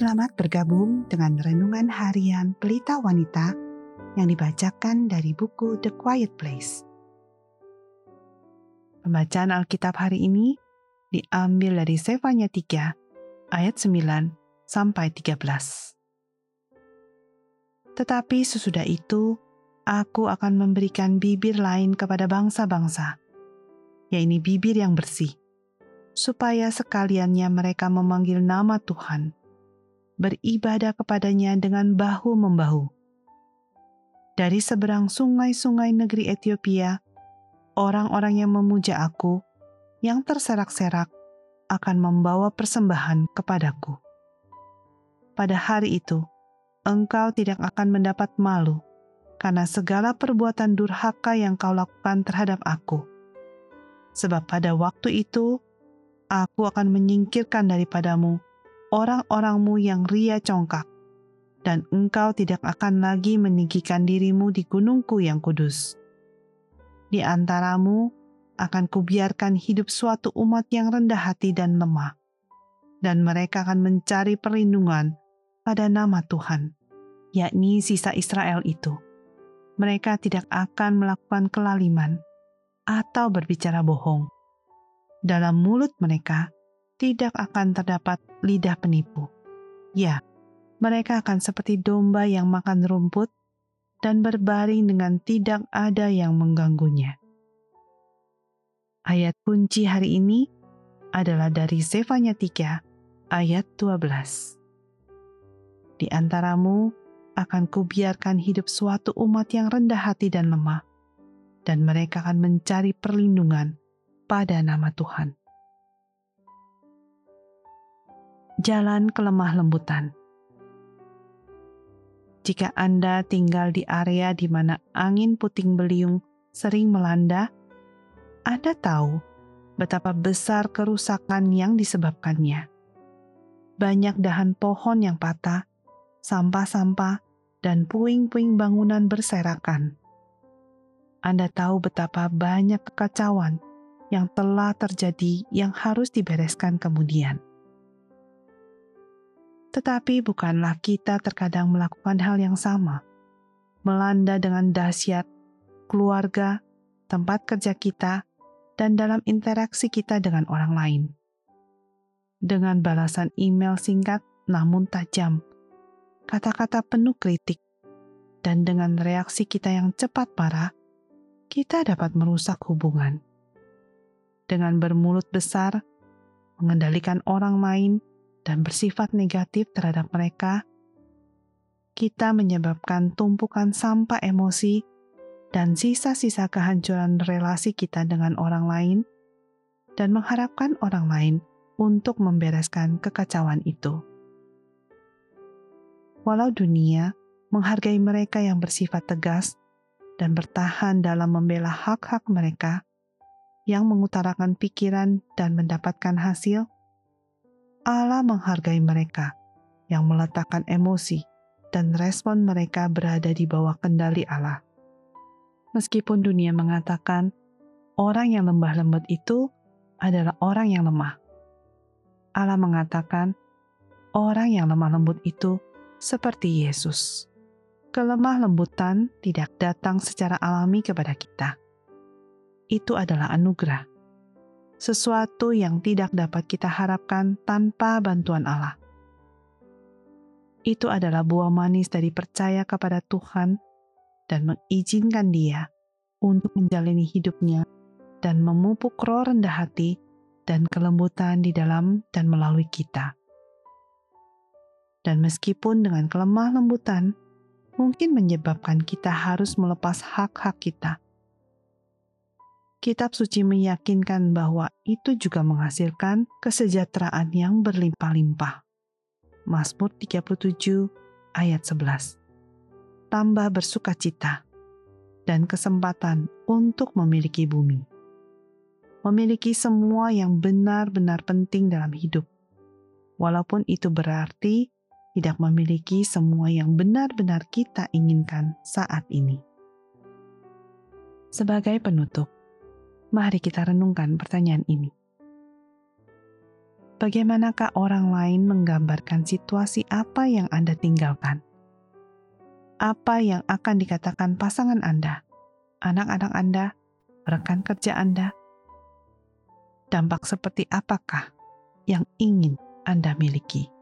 Selamat bergabung dengan renungan harian Pelita Wanita yang dibacakan dari buku The Quiet Place. Pembacaan Alkitab hari ini diambil dari Sefanya 3 ayat 9 sampai 13. Tetapi sesudah itu, aku akan memberikan bibir lain kepada bangsa-bangsa, yaitu bibir yang bersih, supaya sekaliannya mereka memanggil nama Tuhan, beribadah kepadanya dengan bahu-membahu. Dari seberang sungai-sungai negeri Ethiopia, orang-orang yang memuja aku, yang terserak-serak, akan membawa persembahan kepadaku pada hari itu, engkau tidak akan mendapat malu karena segala perbuatan durhaka yang kau lakukan terhadap aku. Sebab pada waktu itu, aku akan menyingkirkan daripadamu orang-orangmu yang ria congkak, dan engkau tidak akan lagi meninggikan dirimu di gunungku yang kudus. Di antaramu akan kubiarkan hidup suatu umat yang rendah hati dan lemah, dan mereka akan mencari perlindungan pada nama Tuhan, yakni sisa Israel itu. Mereka tidak akan melakukan kelaliman atau berbicara bohong. Dalam mulut mereka tidak akan terdapat lidah penipu. Ya, mereka akan seperti domba yang makan rumput dan berbaring dengan tidak ada yang mengganggunya. Ayat kunci hari ini adalah dari Zefanya 3 ayat 12 di antaramu akan kubiarkan hidup suatu umat yang rendah hati dan lemah, dan mereka akan mencari perlindungan pada nama Tuhan. Jalan kelemah lembutan. Jika Anda tinggal di area di mana angin puting beliung sering melanda, Anda tahu betapa besar kerusakan yang disebabkannya. Banyak dahan pohon yang patah sampah-sampah, dan puing-puing bangunan berserakan. Anda tahu betapa banyak kekacauan yang telah terjadi yang harus dibereskan kemudian. Tetapi bukanlah kita terkadang melakukan hal yang sama, melanda dengan dahsyat keluarga, tempat kerja kita, dan dalam interaksi kita dengan orang lain. Dengan balasan email singkat namun tajam, kata-kata penuh kritik, dan dengan reaksi kita yang cepat parah, kita dapat merusak hubungan. Dengan bermulut besar, mengendalikan orang lain, dan bersifat negatif terhadap mereka, kita menyebabkan tumpukan sampah emosi dan sisa-sisa kehancuran relasi kita dengan orang lain, dan mengharapkan orang lain untuk membereskan kekacauan itu. Walau dunia menghargai mereka yang bersifat tegas dan bertahan dalam membela hak-hak mereka yang mengutarakan pikiran dan mendapatkan hasil, Allah menghargai mereka yang meletakkan emosi dan respon mereka berada di bawah kendali Allah. Meskipun dunia mengatakan orang yang lembah lembut itu adalah orang yang lemah, Allah mengatakan orang yang lemah lembut itu seperti Yesus. Kelemah lembutan tidak datang secara alami kepada kita. Itu adalah anugerah, sesuatu yang tidak dapat kita harapkan tanpa bantuan Allah. Itu adalah buah manis dari percaya kepada Tuhan dan mengizinkan Dia untuk menjalani hidupnya dan memupuk roh rendah hati dan kelembutan di dalam dan melalui kita. Dan meskipun dengan kelemah lembutan, mungkin menyebabkan kita harus melepas hak-hak kita. Kitab suci meyakinkan bahwa itu juga menghasilkan kesejahteraan yang berlimpah-limpah. Mazmur 37 ayat 11. Tambah bersuka cita dan kesempatan untuk memiliki bumi. Memiliki semua yang benar-benar penting dalam hidup. Walaupun itu berarti tidak memiliki semua yang benar-benar kita inginkan saat ini. Sebagai penutup, mari kita renungkan pertanyaan ini. bagaimanakah orang lain menggambarkan situasi apa yang Anda tinggalkan? Apa yang akan dikatakan pasangan Anda, anak-anak Anda, rekan kerja Anda? Dampak seperti apakah yang ingin Anda miliki?